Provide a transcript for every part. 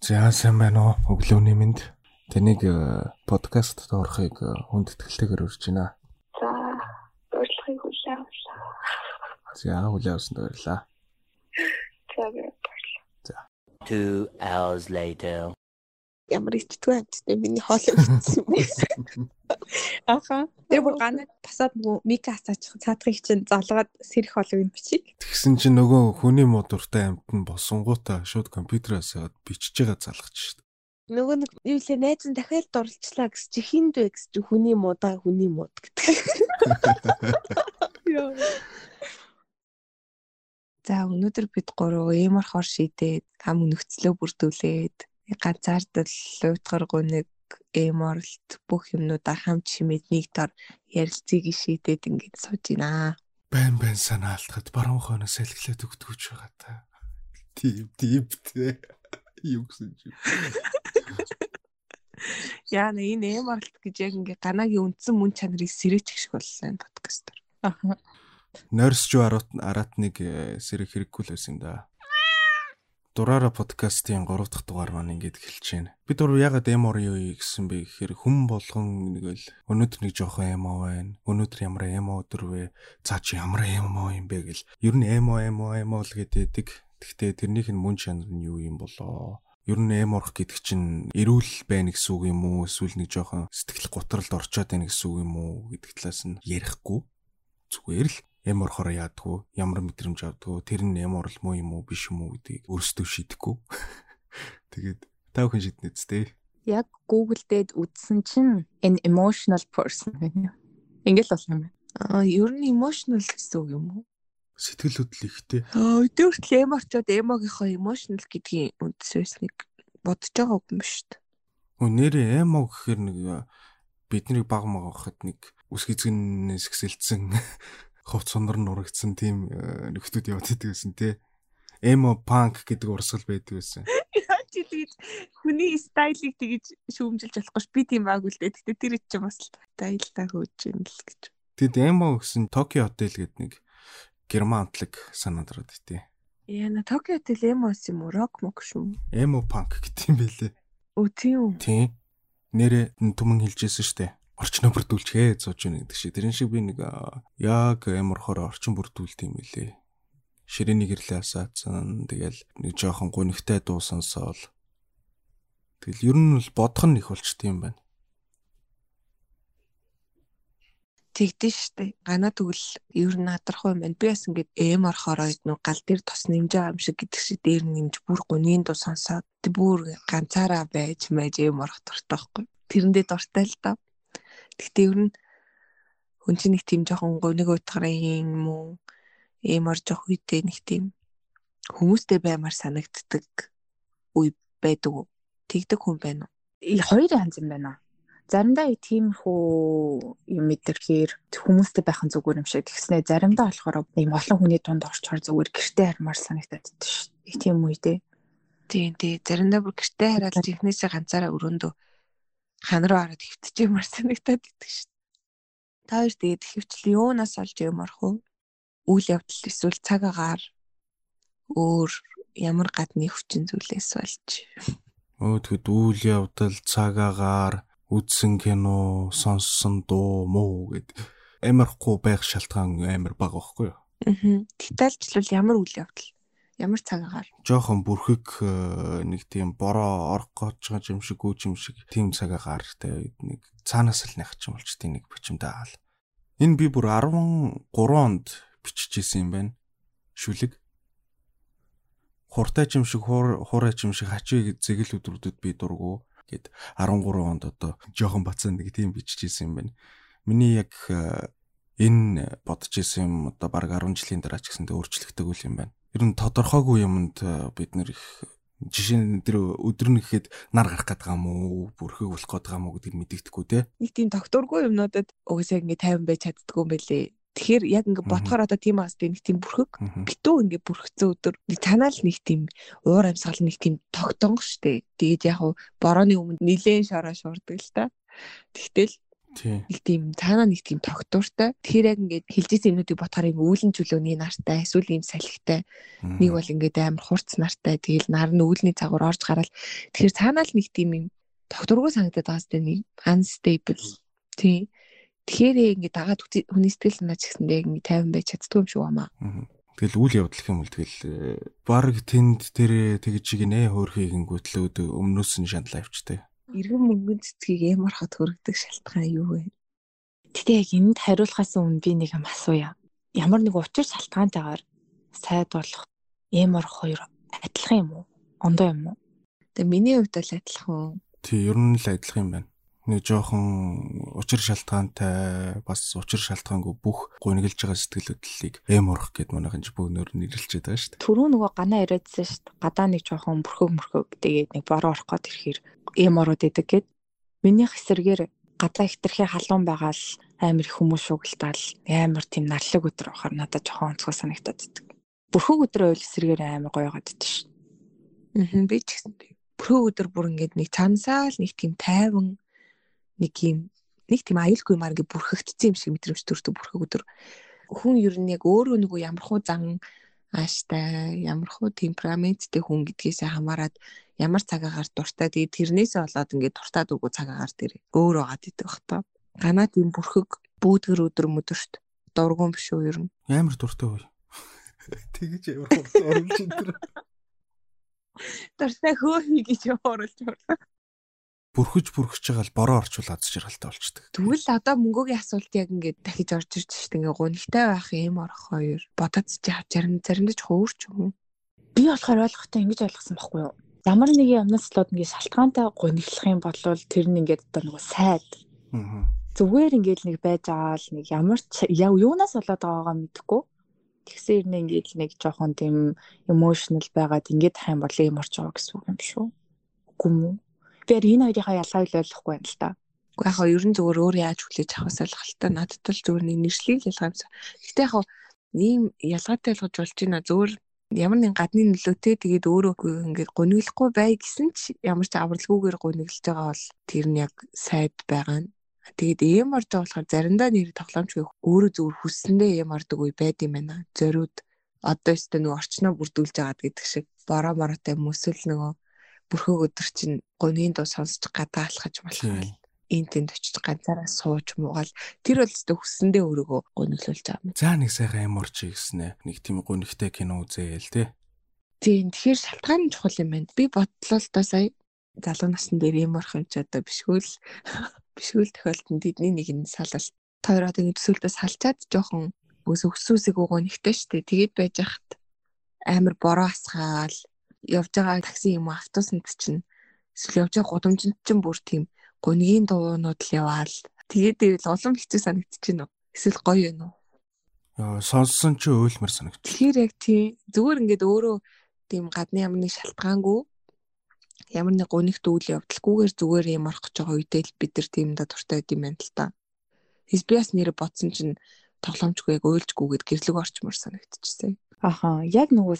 За сайн байна уу? Өглөөний мэнд. Тэнийг подкастт орохыг хүнд итгэлтэйгээр урьж байна. За, урьдчилахыг хүлээн авлаа. За, хүлээн авсанд баярлалаа. За, баярлалаа. За. 2 hours later. Ямар ичдгүй амттай миний хоол өгсөн юм. Аха. Тэр бүр ганаа басаад нөгөө мика асаачих цаадахыг чинь залгаад сэрэх болов юм бичиг. Тэгсэн чинь нөгөө хүний модуртай амт нь босонгуудаа шууд компьютераас аваад бичиж байгаа залгаж шít. Нөгөө нэг юу лээ найз нь дахиад дурлцлаа гэс чи хинд вэ гэс чи хүний муудаа хүний мууд гэдэг. Яа. За өнөөдөр бид гурав ямар хор шидээд хам нөхцлөө бүрдүүлээд ганцаардал луйтгар гуниг эморлт бүх юмнуудаа хамт шимээд нэг тор ярилцгийг шийдээд ингэж сууж байна. Байн байн санаалтахад баруун хойноос салхилаад өгдөгч байгаа та. Тип типтэй. Юу гэсэн чи. Яа нэ энэ эморлт гэж яг ингээ ганагийн үндсэн мөн чанарыг сэрээч гэх шиг боллоо энэ подкастер. Аха. Нойрс жоо аратныг сэрэх хэрэггүй л байсан да. Дураараа подкастын 3 дахь дугаар маань ингэж эхэлж байна. Бид дур ягаад эмор юу гэсэн бэ гэхээр хүм болгон нэг л өнөөдөр нэг жоохон эмо байна. Өнөөдөр ямар эмо өдөр вэ? За чи ямар эмо юм бэ гэл. Ер нь эмо эмо эмо л гэдэг. Гэхдээ тэрнийх нь мөн чанар нь юу юм болоо? Ер нь эморх гэдэг чинь эрүүл байна гэсэн үг юм уу? Эсвэл нэг жоохон сэтгэл готролд орчоод байна гэсэн үг юм уу гэдэг талаас нь ярихгүй. Зүгээр л эм орохоор яадгүй ямар мэдрэмж авдгүй тэр нь эм орол муу юм уу биш юм уу гэдгийг өөрсдөө шийдэхгүй. Тэгээд та бүхэн шийднэ үстэй яг Google дээд үзсэн чинь an emotional person байна ингээл болох юм байна. Аа ер нь emotional гэсэн үг юм уу? Сэтгэл хөдлөл ихтэй аа өдөрт эм орчоод эмогийнхоо emotional гэдгийн үндсэснийг бодож байгаа юм шүү дээ Хөө нэрээ эмо гэхээр нэг бидний баг магахад нэг үс гизгэнээс гисэлцэн ховц сонор нурагдсан тийм э, нөхдүүд яваад идэг гэсэн тий. Эмо панк гэдэг урсгал байдаг байсан. Чи тэгж хүний стайлыг тэгж шүүмжилж болохгүй ш би тийм баг үлдээ. Гэтэ тэр чинь бас стайлаа хөөж юм л гэж. Тэгэд эмо гэсэн Токио хотел гэдэг нэг герман амтлаг санаад ороод итээ. Яна Токио хотел эмос юм уу? Рок мок шүү. Эмо панк гэдэг юм байлээ. Үгүй тийм. Тийм. Нэрэ түмэн хэлжсэн штэ орчноо бүрдүүлчихээ зууж байна гэдэг шиг. Тэрэн шиг би нэг яг ямархоор орчин бүрдүүлт юм билээ. Ширээний гэрлээ асаацсан. Тэгэл нэг жоохон гунигтай дуу сонсоол. Тэгэл ер нь бол бодох нь их болчтой юм байна. Тэгдэж штэ. Ганаа тэгвэл ер нь надрах юм байна. Би бас ингээд эм орохороо нэг гал дээр тос нэмж байгаа юм шиг гэдэг шиг дээр нэмж бүр гунийн дуу сонсоод бүр ганцаараа байж мэж эм орох дуртай байхгүй. Тэрэндээ дуртай л даа. Гэхдээ ер нь хүн чинь нэг тийм жоохон гониг утгарын юм уу ийм ор жоох үедээ нэг тийм хүмүүстэй баймар санагддаг үе байдаг уу? Тэгдэг хүн байна уу? Хоёр янз юм байна. Заримдаа тиймэрхүү юм мэдэрхээр хүмүүстэй байх нь зүгээр юм шиг тэгснэ заримдаа болохоор ийм олон хүний дунд орчхоор зүгээр гэртээ хармаар санагдаад шүү. Тийм үе дээ. Тийм тий. Заримдаа бүр гэртээ хараад технээсээ ганцаараа өрөөндөө хан руу хөвтөж юмар санагтаад идэг шүү. Та хоёр тэгээд хөвчл юунаас олж юмарх вэ? Үйл явдал эсвэл цаг агаар өөр ямар гадны хүчин зүйлээс болж. Өө тэгэд үйл явдал цаг агаар үзсэн кино, сонссон дуу муу гэд амархгүй байх шалтгаан амар бага байхгүй юу? Аа. Детальчлал ямар үйл явдал Ямар цаг агаар? Жохон бүрхэг э, нэг тийм бороо орох гэж байгаа юм шиг гүүч юм шиг тийм цаг агаартай нэг цаанаас л нах юм болчтой нэг бичимтэй хаал. Энэ би бүр 13 онд биччихсэн юм байна. Шүлэг. Хуртай юм шиг хуурай юм шиг хачиг зэгэл өдрүүдэд би дургу гэд 13 онд одоо жохон бацаа нэг тийм биччихсэн юм байна. Миний яг э, энэ бодож исэн юм одоо баг 10 жилийн дараа ч гэсэндээ өөрчлөгдөг үл юм байна ер нь тодорхойгүй юмд э, бид нэр их жишээ нь тэр өдөр нь гэхэд нар гарах байгаа юм уу бүрхэг болох байгаа юм уу гэдгийг мэдэгдэхгүй те нэг тийм докторгүй юмнуудад угсаа ингэ 50 байж чаддгүй юм байлээ Тэгэхээр яг ингэ бодохоор одоо тийм аст нэг тийм бүрхэг битүү ингэ бүрхцэн өдөр нэг танаа л нэг тийм уур амьсгал нэг тийм тогтонго штэ. Тэгээд яг борооны өмнө нилээн шороо шуурдаг л та. Тэгтэл. Нэг тийм цаанаа нэг тийм тогтвортой. Тэгэхээр яг ингээд хилжсэн юмнуудыг бодохоор юм үүлэн чөлөөний нартай, эсвэл юм салхитай. Нэг бол ингээд амар хурц нартай. Тэгэл нар нь үүлний цагаар орж гараад тэгэхээр цаанаа л нэг тийм юм тогтворгүй санагдаад байгаа сте нэг unstable. Тий. Тэгэхээр ингээд дагаад хүний сэтгэл санаа ч гэсэндээ ингээд 50 байж чаддгүй юм шиг байна. Тэгэл үйл явдал гэх юм бол тэгэл э, баг тэнд тэр тэгж гинэ хөөрхийг ингүүтлүүд өмнөөс нь шаналаа авчтай. Иргэн мөнгөн цэцгийг ямархад хөргөдөг шалтгаан юу вэ? Гэтэ яг энд хариулахаас өмнө би нэг юм асууя. Ямар нэг учир шалтгаантайгаар сайд болох эм орох хоёр адилхан юм уу? Ондоо юм уу? Тэгээ миний хувьд бол адилхан. Тий, ер нь л адилхан юм байна. Нэг жоохон учир шалтгаантай бас учир шалтгаангүй бүх гунигэлж байгаа сэтгэлөдлөлийг эм урах гэд манайхан ч бөөнөр нэрлэлчээд байгаа шүү дээ. Түрүү нөгөө ганаа яриадсан шүү дээ. Гадаа нэг жоохон мөрхөг мөрхөг тэгээд нэг бороо орох гээд ирэхээр эм ороод идэг гэд. Минийх эсэргээр гадаа хитрхи халуун байгаа л амар их хүмүүс шугалтаал амар тийм нарлаг өдр авахаар надад жоохон онцгой санагтаад идэг. Бүрхөг өдрөө ойл эсэргээр амар гоё гад идэв шүү. Аа би ч гэсэн. Бүрхөө өдөр бүр ингээд нэг цаансаа л нэг тийм тайван нэг юм нэг тийм аюулгүй маар ингээд бүрхэгдсэн юм шиг мэдрэмж төрдөг бүрхөө өдөр. Хүн ер нь яг өөрөө нөгөө ямархуу зан ааштай, ямархуу темпераменттэй хүн гэдгээсээ хамаарат ямар цагаагаар дуртай. Тэгээд тэрнээсээ болоод ингээд дуртай дургу цагаагаар тэр өөр байгаа гэдэг бах та. Ганаа тийм бүрхэг бүүдгэр өдөр мөдөрт дургуун биш үү ер нь. Амар дуртай үе. Тэгэж ямар хурц оруулж энэ тэр. Дуртай хөөхий гэж оруулж байна. Бүрхэж бүрхэж байгаа л бороо орчуул аз жаргалтай болчдөг. Тэгвэл одоо мөнгөгийн асуулт яг ингээд дахиж орж ирж шít ингээ гунигтай байх юм орох хоёр бодоц чи зарим заримдаа ч хөөрч юм. Би болохоор ойлгохтой ингэж ойлгосон байхгүй юу? Ямар нэгэн юмнаас л ингээд шалтгаантай гониглох юм бол тэр нь ингээд одоо нөгөө сайд Аа. зүгээр ингээд нэг байж байгаа л нэг ямар ч юунаас болоод байгаагаа мэдэхгүй. Тэгсээр нэг ингээд нэг жоохон тийм emotional байгаад ингээд тах юм бол юм орж байгаа гэсэн үг юм шүү. Үгүй юм яг энэ хоёрынхаа ялгааг л ойлгохгүй байна л та. Уу яг ер нь зүгээр өөр яаж хүлээж авахаас ойлголтой надад л зүгээр нэг нэршлиг л ялгаа юмсан. Гэтэ яг ийм ялгаатай ойлгож болж байна зүгээр ямар нэг гадны нөлөөтэй тэгээд өөрөө ингээд гуниглахгүй бай гэсэн ч ямар ч авралгүйгээр гуниглж байгаа бол тэр нь яг сайд байгаа нь. Тэгээд эм орж байгаа болохоор заримдаа нэр тоглоомчгүй өөрөө зүгээр хүссэндээ эм ордог үе байд юм байна. Зориуд одоо өстө нөгөө орчноо бүрдүүлж байгаа гэдэг шиг бороо моротой мөсөл нөгөө бүрхөг өдөр чинь гонийн дуу сонсож гадаа алхаж малхаа энэ тэнд очиж ганцаараа сууж муугаал тэр бол өстө хүссэндээ өөрийгөө гонёглуулж байгаа юм. За нэг сайхан амар чи гэснэ. Нэг тийм гонигтай кино үзээл те. Тийм тэгэхээр шалтгаан нь чухал юм байна. Би бодлоо л доо сая залуу насны дээр юм орох юм ч одоо бишгүй л бишгүй л тохиолдолд тэдний нэг нь салалт. Тойроо тэгээд төсөөлтөө салчаад жоохон өс өксүүсийг гонигтай штэ. Тэгээд байж хахад амар бороо асгаал явж байгаа такси юм уу автобусанд чинь эсвэл явж байгаа гудамжинд чинь бүр тийм гонигийн дуунууд л яваал. Тэгээд ивэл улам хэцүү санагдчихэв нөө. Эсвэл гоё юм уу? Яа, сонссон чи өөлмөр санагд. Тэгэхээр яг тий зүгээр ингээд өөрөө тийм гадны ямар нэг шалтгаангүй ямар нэг гунигт үйл явдалгүйгээр зүгээр юм орох гэж байгаа үедээ л бид нар тийм да дуртай байд юм байна л та. Тэс би бас нэрэ бодсон чинь тоглоомчгүй яг уйлжгүйгээд гэрлэг орчмор санагдчихсан. Аха, яг нөгөө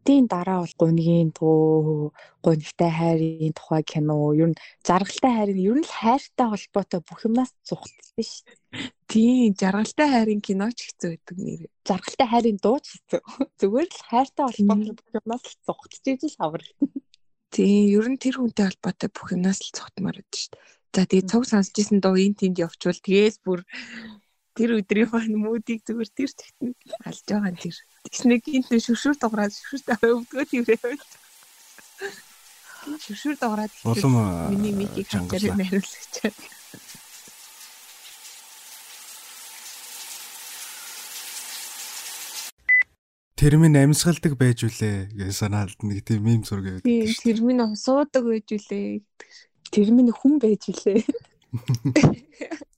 салтын дараа бол гунигийн дуу, гунигтай хайрын тухай кино, ер нь жаргалтай хайрын ер нь л хайртай холбоотой бүх юмнаас зүхтэлсэн шүү. Тийм жаргалтай хайрын кино ч хэцүү байдаг нэр. Жаргалтай хайрын дуу ч хэцүү. Зүгээр л хайртай холбоотой бүх юмнаас л зүхтэлж ижил хавар. Тийм ер нь тэр хүнтэй холбоотой бүх юмнаас л цогтмаар байдаг шүү. За тэгээ цог сонсож исэн дуу энэ тэнд явчвал тэгээс бүр тэр өдрийнхөө мүүдийг зүгээр тэр тэгтэн алж байгаа нь тэр. Тэгс нэг гинт шүршүр дуграад шүршүр өвдгөө тэрээ. Шүршүр дуграад Улам миний микийг хавчаар нариулагч. Тэрмийн амьсгалдаг байж үлээ гэж санаалд нэг тийм мим зураг байдаг шүү. тэр минь суудаг байж үлээ. Тэр минь хүн байж илээ.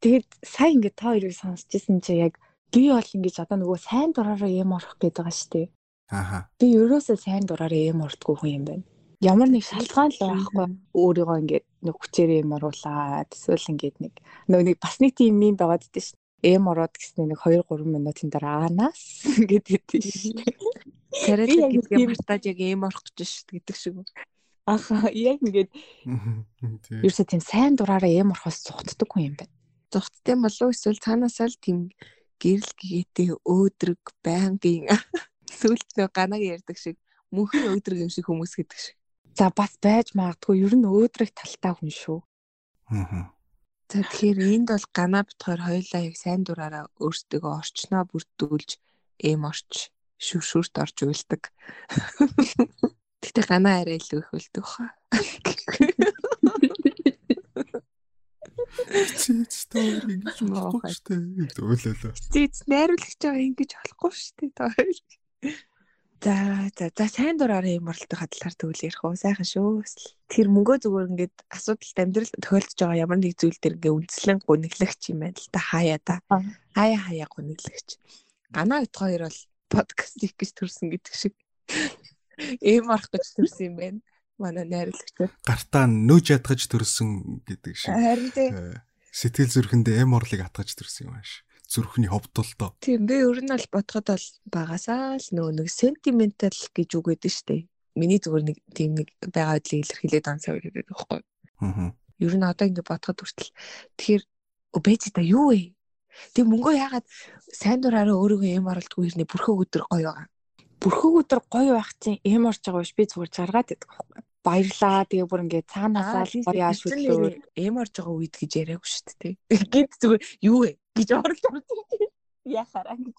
Тэгээд сайн ингээд та хоёрыг сонсчихсан чи яг би бол ингэж одоо нөгөө сайн дураараа юм орох гэдэг байгаа шүү дээ. Ааха. Би ерөөсөө сайн дураараа юм ордгоо хүн юм байна. Ямар нэг шалтгаан л байхгүй өөрийгөө ингээд нэг хүчээр юм оруулаад эсвэл ингээд нэг нөгөө нэг бас нэг тийм юм байгаад дээ шүү. Эм ороод гэснээр нэг 2 3 минутын дараа аанаас ингээд идэв шүү. Тариалаг гэдгээ мартаж яг эм орох гэж шít гэдэг шиг. Аха яг ингээд ерөөсөө тийм сайн дураараа эм орхоос цухтдаг хүн юм байна. Зүгттэй болов уу эсвэл цаанаасаа л тийм гэрэл гэгээтэй өөдрөг байнгын сүлд ганаг ярьдаг шиг мөнхөн өөдрөг юм шиг хүмүүс гэдэг шиг. За бас байж магадгүй ер нь өөдрөг талтай хүн шүү. Мгм. За тэгэхээр энд бол ганаа битгаар хоёулаа яг сайн дураараа өөрсдөө орчноо бүрдүүлж эм орч шүршүрт орж уйлдаг. Гэтэ ганаа арай илүү их үлдэх хаа. Чи стори гэж болохгүй Муухай. штэ. Өөлөөлөө. Зээц найруулагч байгаа ингэж болохгүй шүү дээ та хоёр. За за за сайн дураараа юм оролттой хадлаар төгөл ярих уу сайхан шүү. Тэр мөнгөө зүгээр ингээд асуудалд амьдрал тохиолдож байгаа ямар нэг зүйл төр ингээд үндэслэн гуниглэгч юм байна л та хаяа та. Хаяа хаяа гуниглэгч. Ганаа бит хоёр бол подкаст хийх гэж төрсөн гэдэг шиг. Эм орох гэж төрсөн юм байна. Манай найруулагч. Гартаа нөөж ядгаж төрсөн гэдэг шиг. Харин тий. Э, Сэтгэл зүрхэндээ эм орлыг атгаж төрсөн юм ааш. Зүрхний ховдолтоо. Тийм би ер нь бол бодоход бол багасаа л нөгөө нэг сентиментал гэж үг гэдэг штеп. Миний зүгээр нэг тийм нэг байгаа байдлыг илэрхийлээд үлдээд байгаа байхгүй. Аа. Ер нь одоо ингэ бодоход хүртэл тэгэхээр обезита юу вэ? Тэг мөнгөө яагаад сайн дураараа өөрийгөө эм оруулдгүй хэрнээ бүрхөө өдөр гоё байгаа. Бүрхэг өдөр гоё байх чинь эм орж байгаа биш би зүгээр жаргаад байдаг байхгүй. Баярлаа тэгээ бүр ингээд цаанаасаа л гоё яаш хөдлөө. эм орж байгаа үед гэж яриаггүй шүү дээ. Гинт зүгээр юу вэ гэж оруулж ордог. Яхаараа гэж.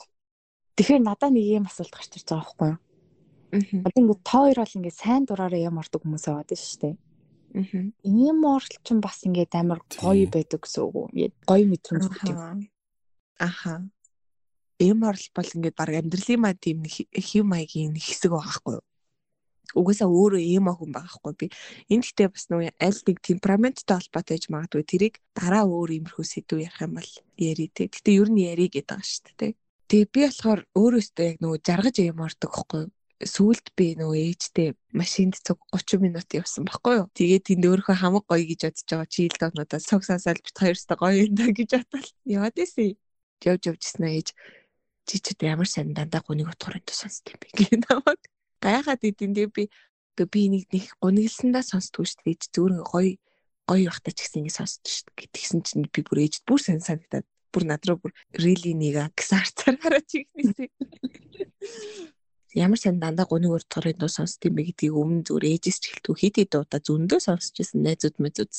Тэгэхээр надад нэг юм асуулт гарч ирж байгаа байхгүй юу? Аа. Одоо ингээд та хоёр бол ингээд сайн дураараа эм ордог хүмүүс байна шүү дээ. Аа. Эм орл ч бас ингээд амар гоё байдаг гэсэн үг үү? Ингээд гоё мэдрэмж өгдөг. Аха. Эм орл бол ингээд баг амьдралын маа тийм хэв маягийн хэсэг байгаа хгүй юу? Угаасаа өөрөө эм охин байгаа хгүй би. Энэ гэхдээ бас нөгөө аль нэг темпераменттай холбоотой гэж магадгүй тэрийг дараа өөр иймэрхүү сэдв ярих юм бол яри тэ. Гэтэ ер нь яри гэдэг байгаа шүү дээ. Тэгээ би болохоор өөрөөсөө яг нөгөө жаргаж эм ордог хгүй юу? Сүүлд би нөгөө ээжтэй машинд цуг 30 минут явсан байхгүй юу. Тэгээд тэнд өөрөө хамаг гоё гэж бодож байгаа чи ил доонуудаа цог сансаал бит хоёрстой гоё юм да гэж бодвол яваад исэн. Явж явжсэн ээж чи ч ямар сайн дандаа гуниг утгаар энэ сонсд юм бэ гэх намайг. Гайхаад идэндээ би би нэг нэг гуниглсандаа сонсдгүй шүү дээ. Зүгээр ингээ гоё гоё байхтаа ч гэсэн ингэ сонсд шүү дээ. Тэгсэн чинь би бүр ээж бүр сайн санагдаад бүр над руу бүр really нэг гэсэн харцаар хараач ихнээсээ. Ямар сайн дандаа гуниг утгаар энэ сонсд юм бэ гэдгийг өмнө зүгээр ээжээс ч хэлтгүй хит хит удаа зөндөө сонсч байсан найзууд мэзүүд.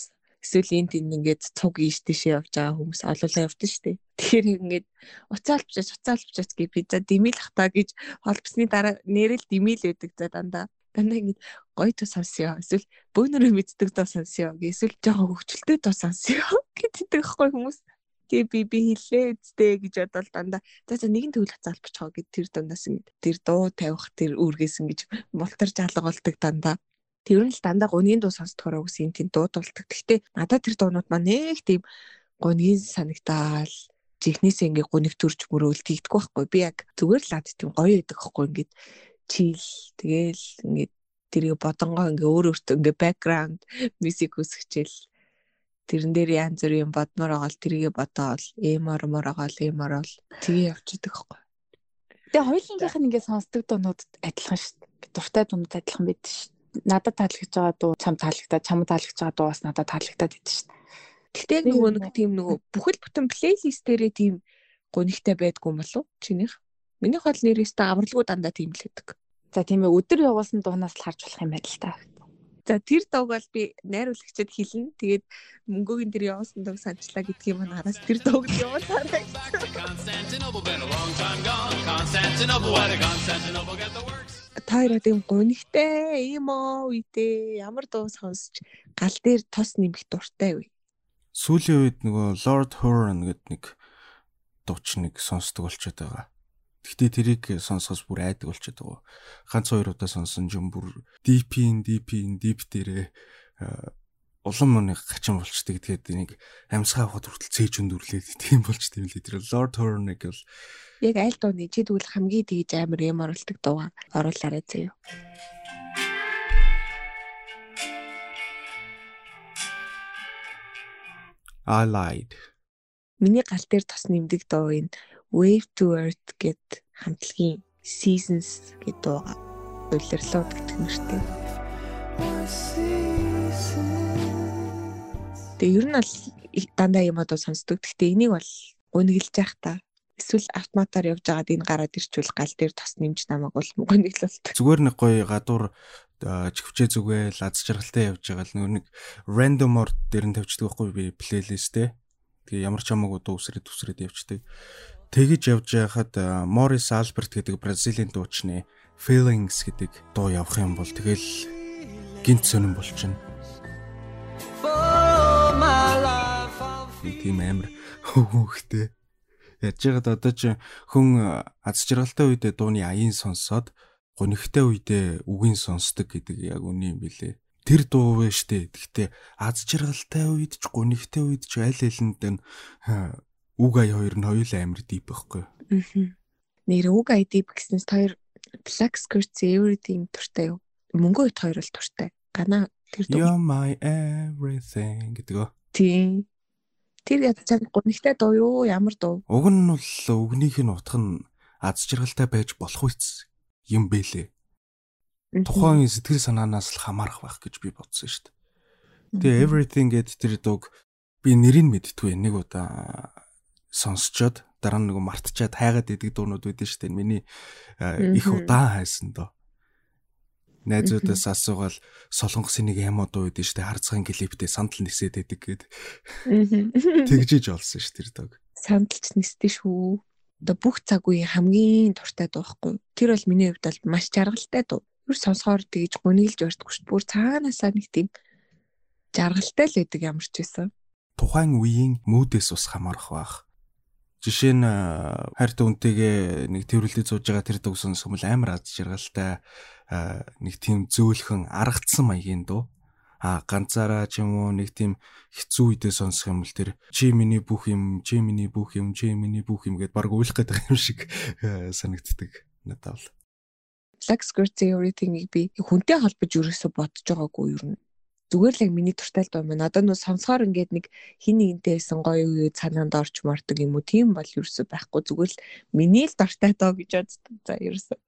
Эсвэл энэ тийм ингээд цуг ийш тийшээ явж байгаа хүмүүс олоолаа явдсан шүү дээ. Тэгэхээр ингээд уцаалж бичаач уцаалж бичаач гэ би за димил хата гэж холбосны дараа нэрэл димил байдаг за дандаа. Дандаа ингээд гоё тус сонсё эсвэл бөөнөрөө мэддэг тус сонсё эсвэл жоохон хөвчлөлтэй тус сонсё гэдэг байхгүй хүмүүс. Тэгээ би би хэлээ үсттэй гэж бодвол дандаа за за нэгэн төгөл хацаал бичихоо гэд тэр дундаас ингээд тэр дуу тавих тэр үргээс ингэж мултарж алга болдог дандаа Тэр нь л дандаа гунигийн дуу сонсдохоор үгс энэ тийм дуудулдаг. Гэхдээ надад тэр дуунууд маань нэг тийм гунигийн санагдаал жихнээсээ ингээ гуник төрж мөрөөл тийгдэх байхгүй. Би яг зүгээр л лад тийм гоё байдаг байхгүй ингээд чил тэгээл ингээд тэрийг бодонгоо ингээ өөр өөртөө ингээ бэкграунд мьюзик үсгчээл тэрэн дээр янз бүрийн бодмор агаал тэрийгэ бодоол эм ормор агаал эм орол тгээ явчихдаг байхгүй. Тэгээ хоёулынх нь ингээд сонсдог дуунууд адилхан шүү дээ. Дуртай дуунууд адилхан байдаг шүү. Надад таалагдж байгаа дуу чам таалагдаад, чам таалагдж байгаа дуу бас надад таалагдаад идэв шүү дээ. Гэхдээ яг Би нөгөө нэг тийм нөгөө бүхэл бүтэн плейлист дээрээ тийм гонигтай байдгүй юм болов чинийх. Минийх бол нэрээсээ авралгүй дандаа тийм л байдаг. За тийм ээ өдөр явуулсан дуунаас л харж болох юм байна л та. За тэр дууг бол би найруулагчид хэлнэ. Тэгээд мөнгөгийн тэр явуулсан дууг санчлаа гэдгийг маань араас тэр дууг л явуулаарай. Constantinople been a long time gone. Constantinople, why the Constantinople get the works? Таараа тийм гонигтай юм оо үедээ ямар дуу сонсч гал дээр тос нэмэх дуртай вэ? Сүүлийн үед нөгөө Lord Huron гэдэг нэг дуучныг сонсдог болчиход байгаа. Гэхдээ тэрийг сонсохоос бүр айдаг болчиход байгаа. Ганц хоёр удаа сонсон юм бүр deep-ийн deep-ийн deep дээрээ улам мөний гачин болчтой гэдгээд нэг амьсгаа авахд хүртэл цээж өндөрлээд тийм болчтой юм лээ. Тэр Lord Huron-ыг бол Яг аль дууны чи тэгвэл хамгийн тэгж амар юм оролдог дууга оруулаарай заяа. I lied. Миний гал дээр тос нэмдэг дуу энэ Wave to Earth гэд хамтлагийн Seasons гэдэг дууга. Улирлууд гэдэг нэртэй. Тэгээ ер нь бол дандаа юм одоо сонсдог. Гэхдээ энийг бол гуниглж явах та. Эсвэл автоматар явж байгаад энэ гараад ирчвэл гал дээр тос нэмж намайг бол гуниглуулт. Зүгээр нэг гоё гадуур чихвчээ зүгээл аз жаргалтай явж байгаа л нөгөө нэг random-ор дээр нь тавьчихдаг байхгүй би плейлистээ. Тэгээ ямар ч хамаагүй дуу усрээд усрээд явждаг. Тэгэж явж байхад Morris Albert гэдэг Бразилийн дуучны Feelings гэдэг дуу явах юм бол тэгэл гинт сонирн болчихно. Тийм амар хөвгөхтэй. Яаж яагаад одоо ч хүн аз жаргалтай үедээ дууны аян сонсоод гонигтай үедээ үгийн сонсдог гэдэг яг үний юм билэ. Тэр дуу вэ штэ. Гэхдээ аз жаргалтай үед ч гонигтай үед ч аль алинд нь ха, үг ая хоёр нь хоёул амар дип байхгүй. Аа. Нэр үг ID гэснээс хоёр Black Skirts Everything туртай юу? Мөнгө ит хоёр л туртай. Гана тэр дуу. You're my everything гэдэг. Тийм. Тэр ядаж чам гонигтай дуу юу? Ямар дуу? Уг нь бол үгнийх нь утга нь аз жаргалтай байж болох үс юм бэлээ. Тухайн сэтгэл санаанаас л хамаарах байх гэж би бодсон шүү дээ. Тэгээ everything гэд тэр дууг би нэрийг мэдтгүй нэг удаа сонсчоод дараа нь нөгөө мартчихад хайгаад идэг дуунууд үүдэн шүү дээ. Миний их удаан хайсан доо. Найзуудаас асуугаал солонгосын нэг юм дуу үүдэн шүү дээ. Харцгийн клиптэй сандал нисээд байдаг гэд Тэг тэгжиж олсон шүү тэр дог. сандалч нэстэ шүү. Одоо бүх цаг үеийн хамгийн дуртай дуу байхгүй. юу? Тэр бол миний хувьд бол маш жаргалтай дуу. Юу сонсохоор тэгж гуниглж өртгөх дээ. Бүр цаанаасаа нэг тийм жаргалтай л байдаг ямар ч байсан. тухайн үеийн мүүдээс ус хамаарах байх. Жишээ нь а, хайрт үнтэйгээ нэг тэрвэрлдээ зууж байгаа тэр юм бол амар аз жаргалтай нэг тийм зөөлхөн аргацсан маягийн дуу. А ганцаараа ч юм уу нэг тийм хэцүү үедээ сонсох юм бол тэр чи миний бүх юм, чи миний бүх юм, чи миний бүх юм гэд баг уйлах гэдэг юм шиг санагддаг надад бол. Black Skirt Everything-ийг би хүнтэй холбож ерөөсө бодож байгаагүй юу. Зүгээр л яг миний туртай дуу юм. Надад нөө сонсохоор ингээд нэг хин нэгнтэй байсан гоё үе цаананд орч мордог юм уу. Тийм бол ерөөсө байхгүй. Зүгээр л миний л дуртай доо гэж боддог. За ерөөсө.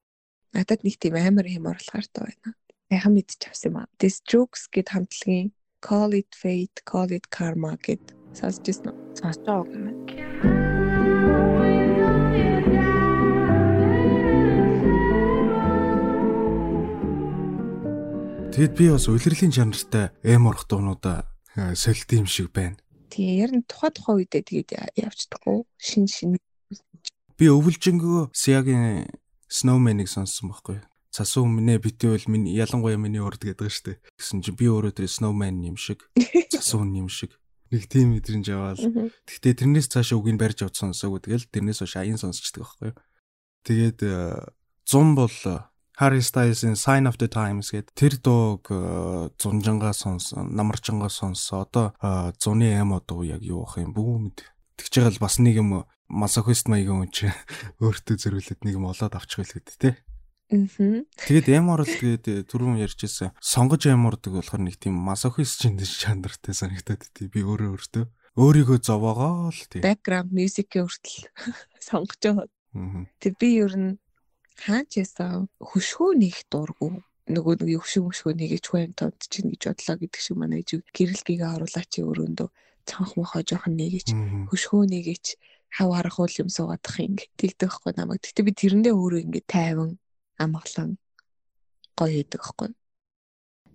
Надад нэг тийм амар юм орлохоор доо байна. Яхан мэдчих авсан юм аа. The Strokes гэд хамтлагийн Call It Fate, Call It Karma гэд сонсож үү? Сонсож байгаа юм байна. Тэгэд би бас улирлын чанартай эм орох дуунуудаа а, солилт юм шиг байна. Тэгээ яг нь тухай тухай үедээ тэгээд явцдаггүй. Шин шин Би өвлжөнгөө Сягийн Snowman-ыг сонссон байхгүй. Цасуу минь битүүл миний ялангуяа миний урд гэдэг штэ. Гэсэн чи би өөрөө тэр Snowman юм шиг, цасуу юм шиг. Нэг тийм мэдрэмж аваад. Гэхдээ тэрнээс цаашаа үгийг барьж авч сонсоогүй. Тэгэл тэрнээс хойш аян сонсчдаг байхгүй. Тэгээд э, 100 бол э, Harry Styles-ийн Sign of the Times гэдэг тэр дууг э, зунжангаа сонс, намарчангаа сонс. Одоо э, зуны эмо дуу яг юу ах юм бүү мэд. Тэгж байгаа л бас нэг юм масохист маягийн хүн чи өөртөө зөрүүлээд нэг юм олоод авчих байл гэдэг те. Мгм. Тэгээд эмор л тэгээд түрүүн ярьжсэн сонгож эмордаг болохоор нэг тийм масохист чиндэж чанартай санагдаад тий би өөрөө өөртөө өөрийгөө зовоогоо л тий. Background music-ийн хүртэл сонгож байгаа. Тэг би ер нь хаач ясаа хөшгөө нэг дургу нөгөө нэг хөшгөө хөшгөө нэгэж хүн тод чинь гэж бодлоо гэдэг шиг манай ээж гэрэлгийгээ оруулаач өрөөндөө цанх мохоо жоохон нэгэж Мгм. хөшгөө нэгэж хав харах үл юм суугаадах ингэ тэгдэг байхгүй намайг. Гэтэ би тэрэндээ өөрөө ингэ тайван амгалан гоё идэг байхгүй.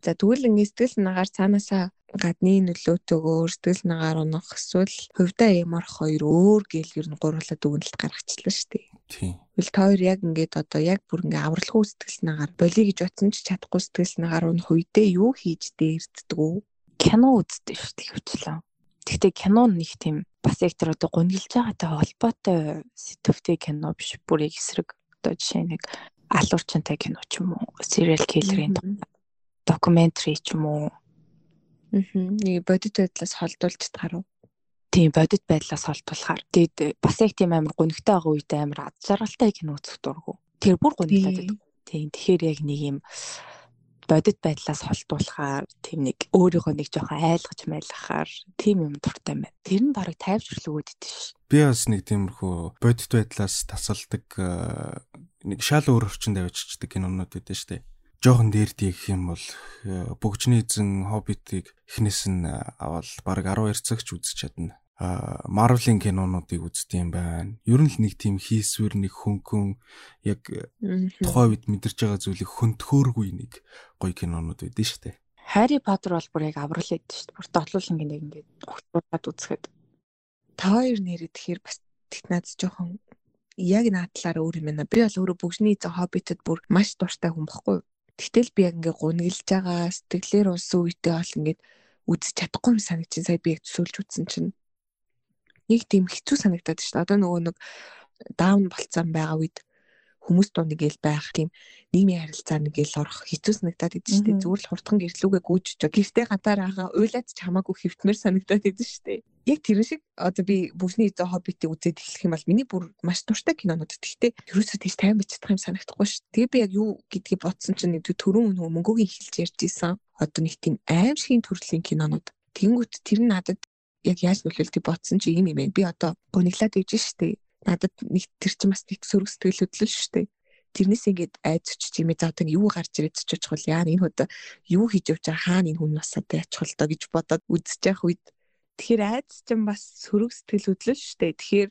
За тэгвэл ингэ сэтгэл нагаар цаанаасаа гадны нөлөөтэйгөө сэтгэл нагаар унах эсвэл хувьдаа ямарх хоёр өөр гэл ер нь гурлаад дүгнэлт гаргачихлаа шүү дээ. Тий. Тэгэл та хоёр яг ингээд одоо яг бүр ингээ авралгүй сэтгэл нагаар болиё гэж бодсон ч чадахгүй сэтгэл нагаар унах үедээ юу хийж дээрддэг үү? кино үздэг шүү дээ хвчлээ. Гэхдээ кино нэг тийм бас яг тэр одоо гуниглж байгаатай холбоотой сэтвтэй кино биш бүр яг эсрэг одоо жишээ нэг алуурчантай кино ч юм уу serial killer-ийн докюментари ч юм уу Аа. Нэг бодит байдлаас холдуулж таарав. Тийм бодит байдлаас холдуулахаар тэгээд бас яг тийм амар гунигтай байгаа үед амар ад жаргалтай кино үзэх дургу. Тэр бүр гунигтай байдаг. Тийм тэгэхээр яг нэг юм бодит байдлаас холдуулахаар тийм нэг өөрийгөө нэг жоохон айлгаж майлахаар тийм юм дуртай байна. Тэр нь барыг тайвшрал өгөөд идэв ш. Би бас нэг тиймэрхүү бодит байдлаас тасалдаг э, нэг шал өөр орчинд авчирчдаг кинонууд үүдэн штэ. Жоохон дээрдий гэх юм бол э, бөгжний эзэн хоббитыг эхнээс нь э, аваад баг 12 цагч үзэж чадна. А Marvel-ийн кинонуудыг үздэг юм байна. Ер нь л нэг тийм хийсвэр нэг хөнгөн яг э, тухайн үед мэдэрч байгаа зүйлийг хөнтхөөргүй нэг гоё кинонууд байдэн шүү дээ. Harry Potter бол бүр яг аврал яддаг шүү дээ. Бүр дотлуулсан гинэ ингээд огтлуулаад үзэхэд. Та хоёр нэрээ тэгэхээр бас технад жоохон яг наадлаараа өөр юм байна. Би бол өөрөө бүгжний эзэн хоббитэд бүр маш дуртай хүн баггүй. Тэгтэл би яг ингээ гуниглж байгаа сэтгэлээр унсан үедээ бол ингээд үзэж чадахгүй юм санагчин сая би яг төсөөлж үзсэн чинь. Нэг тийм хэцүү санагдаад шүү дээ. Одоо нөгөө нэг даун болцсон байгаа үед хүмүүс дунд нэгэл байх тийм нийгмийн харилцаа нэгэл орох хэцүү санагдаад идэв шүү дээ. Зүгээр л хурдхан гэрлүүгээ гүйж гэртээ гатаар хаа уйлаад ч хамаагүй хөвтмөр санагдаад идэв шүү дээ. Яг тэр шиг одоо би бүсний зөө хоббитыг үзээд эхлэх юм бол миний бүр маш дуртай кинонууд. Гэхдээ ерөөсөө тийш тайван бич чадах юм санагдахгүй шүү. Тэгээ би яг юу гэдгийг бодсон чинь нэг түрүүн нөгөө мөнгөгийн эхэлж ярьж исэн. Одоо нэг тийм аимшигын төрлийн кинонууд. Тэнгүүт тэр нь надад яг яаж нөлөөлтийг бодсон чи юм юм байна. Би одоо гониглаад иж штэ надад нэг тэр чинь бас нэг сөрөг сэтгэл хөдлөл шүү дээ. Тэрнээс ингээд айцч чимээ за одоо юу гарч ирээд ч очихвол яа энэ хөөд юу хийж явж байгаа хаана энэ хүн насаад яачихвол доо гэж бодоод үзэж явах үед тэгэхээр айц чинь бас сөрөг сэтгэл хөдлөл шүү дээ. Тэгэхээр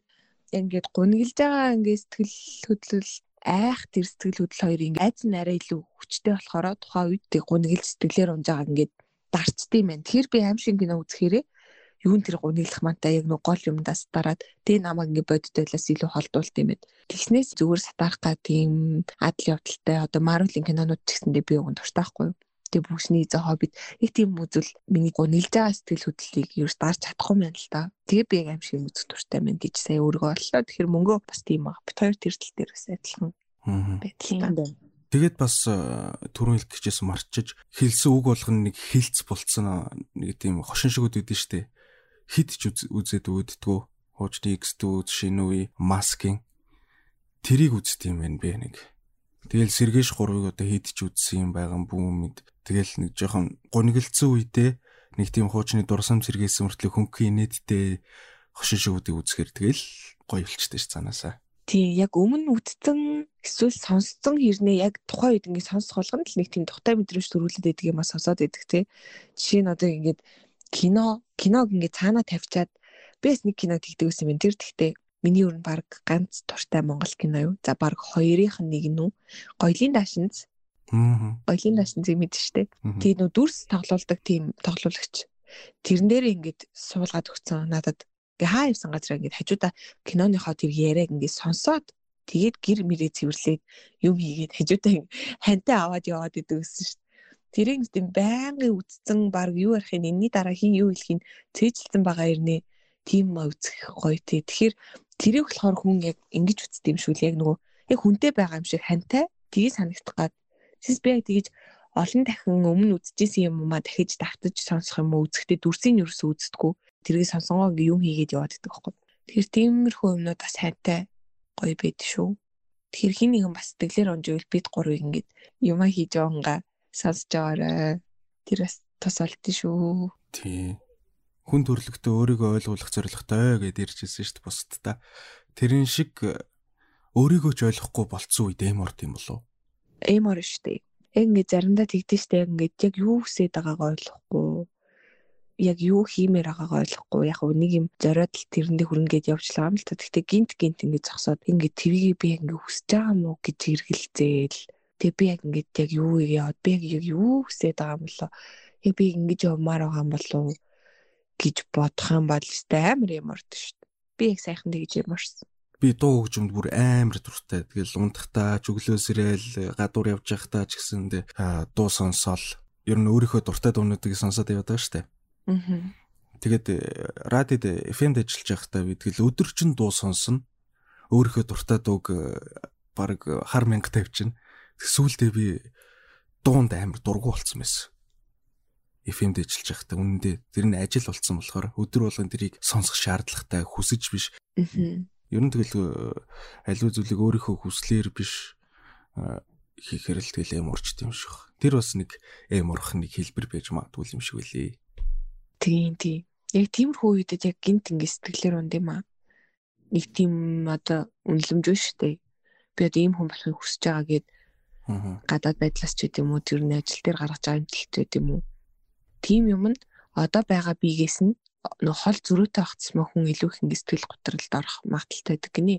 ингээд гуниглж байгаа ингээд сэтгэл хөдлөл айх тэр сэтгэл хөдлөл хоёр ингээд айц нь арай илүү хүчтэй болохоор тухайн үед тэг гуниглж сэтгэлээр унж байгаа ингээд юм байна. Тэгэхээр би аим шиг кино үзэхээрээ юун тэр гуниглах мантай яг нэг гол юмдаас дараад тэ намайг ингээ бодит байлаас илүү холдуулт юм байд. Тэгснээс зүгээр сатарах га тийм адал явдалтай одоо Marvel-ийн кинонууд ч гэсэндээ би уг нь дуртай байхгүй юу? тэг бүсний зэ хоббит их тийм үзэл миний гуниглж байгаа сэтгэл хөдлөлийг ерөөс дарж чадахгүй юм байна л да. Тэгээ би яг аим шиг үзэх дуртай байна гэж сая өөргөө оллоо. Тэгэхээр мөнгөө бас тийм аа. Бит хоёр тэр тал дээр бас адилхан байдал. Тэгээд бас түрүүн хэлэх гэжсэн марчиж хэлсэн үг болгоно нэг хилцс болцсон нэг тийм хошин шигүүд үүдэн штэ хит ч үзээд үүддгүү хуучны X2 шинэ үе маскин тэрийг үзт юм байна би нэг. Тэгэл сэргээш 3-ыг одоо хит ч үзсэн юм байгаа бүүмэд. Тэгэл нэг жоохон гониглцсан үедээ нэг тийм хуучны дурсам сэргээсэн мөртлөө хөнгөн инээдтэй хошин шигүүдийг үзэхэр тэгэл гоё болчтой ш цаанаасаа. Тийм яг өмнө үдцэн эсвэл сонсцсон хэрнээ яг тухайн үед ингээд сонсох болгоно л нэг тийм тухтай мэдрэмж төрүүлээд байдаг юм а сонсоод байдаг те. Жишээ нь одоо ингээд кино киног ингээ цаанаа тавьчаад бэс нэг кино тэгдэг ус юм. Тэр тэгтээ миний өрн баг ганц туртай монгол кино юу. За баг хоёрынх нь нэг нь үү. Гоёлын даашинз. Аа. Гоёлын даашинзыг мэдэн штэ. Тэгээ нөө дүрс тоглоулдаг тийм тоглуулагч. Тэрэн дээр ингээд суулгаад өгсөн надад ингээ хаа явсан газар ингээд хажуудаа киноныхоо тэр яриаг ингээд сонсоод тэгээд гэр мэрээ цэвэрлээд юм хийгээд хажуудаа хантай аваад яваад идэв гэсэн шүү Тэрийг тийм байнгын үтцэн баг юу ярихын энэний дараа хин юу хэлхийн цээжилсэн байгаа ирнэ. Тийм маа үзэх гоё тий. Тэгэхээр тэрийг болохоор хүн яг ингэж үзт юм шүү л яг нөгөө яг хүнтэй байгаа юм шиг хантай тгий санагдах гад. Тэс би тэгэж олон дахин өмнө үзчихсэн юм уу дахиж давтаж сонсох юм уу үзэхдээ дүрсийн ерөөсөө үздэггүй. Тэрийг сонсонгоо юм хийгээд яваад байдаг байхгүй. Тэгэхээр тиймэрхүү юмнууд бас хайтай гоё байд шүү. Тэгэхээр хин нэгэн бас сэтгэлээр онживэл бид гурыг ингээд юмаа хийж байгаагаа сонсож байгаарай. Тэр бас тус олдсон шүү. Тий. Хүн төрлөختөө өөрийгөө ойлгуулах зорилготой гэдээ иржсэн шүү дээ бусдаа. Тэрэн шиг өөрийгөө ч ойлгохгүй болцсон үед эм орд юм болов. Эм ор шүү дээ. Яг ингээд заримдаа тэгдэж штэ яг ингээд яг юу хүсэж байгаагаа ойлгохгүй яг юу хиймээр байгаагаа ойлгохгүй яг нэг юм зориод л тэрэндээ хүрнэ гэд явж байгаа юм л та. Гэхдээ гинт гинт ингэж зогсоод ингээд твгийг би яг ингээд хүсэж байгаа мó гэж хэргэлзээл Тэгээ би яг ингээд яг юу яваад би яг юу хүсэж байгаа юм болоо. Яг би ингэж явмаар байгаа юм болоо гэж бодох юм бол өстэй амар юм орд шүү дээ. Би яг сайхан тэгж ямарсан. Би дуу хөгжимд бүр амар дуртай. Тэгэл унтахтаа, чөглөөсрэл гадуур явж байхдаа ч гэсэндээ дуу сонсоол. Ер нь өөрийнхөө дуртай дуунуудыг сонсоод яваад байгаа шүү дээ. Аа. Тэгээд э, радиод FM-д ажиллаж байхдаа би тэгэл өдөржин дуу сонсно. Өөрийнхөө дуртай дууг э, баг хар мянга тавьчихна. Сүүлдээ би дуунд амар дургу болцсон байсан. FM-д ажиллаж байхдаа үнэндээ тэр нь ажил болцсон болохоор өдөр болгон тэрийг сонсох шаардлагатай хүсэж биш. Ер нь тэгэл аливаа зүйлийг өөрийнхөө хүслээр биш хийхээр л тэгэл эм урчт юм шиг. Тэр бас нэг эм урах нэг хэлбэр байж магадгүй юм шиг үлээ. Тийм тийм. Яг тиймэрхүү үедэд яг гинт ингэ сэтгэлээр унд юм аа. Нэг тийм одоо үнэлэмж шүү дээ. Би одоо ийм хүн болохыг хүсэж байгаа гэд Аа. Гадаад байдлаас ч гэдэм үү тэр нь ажил дээр гаргаж байгаа имтэлт гэдэм үү. Тим юм нь одоо байгаа биегээс нь нөх хол зөрүүтэй багцсан хүн илүү их ингэ сэтгэл готролд орох магадaltaй байдаг гинэ.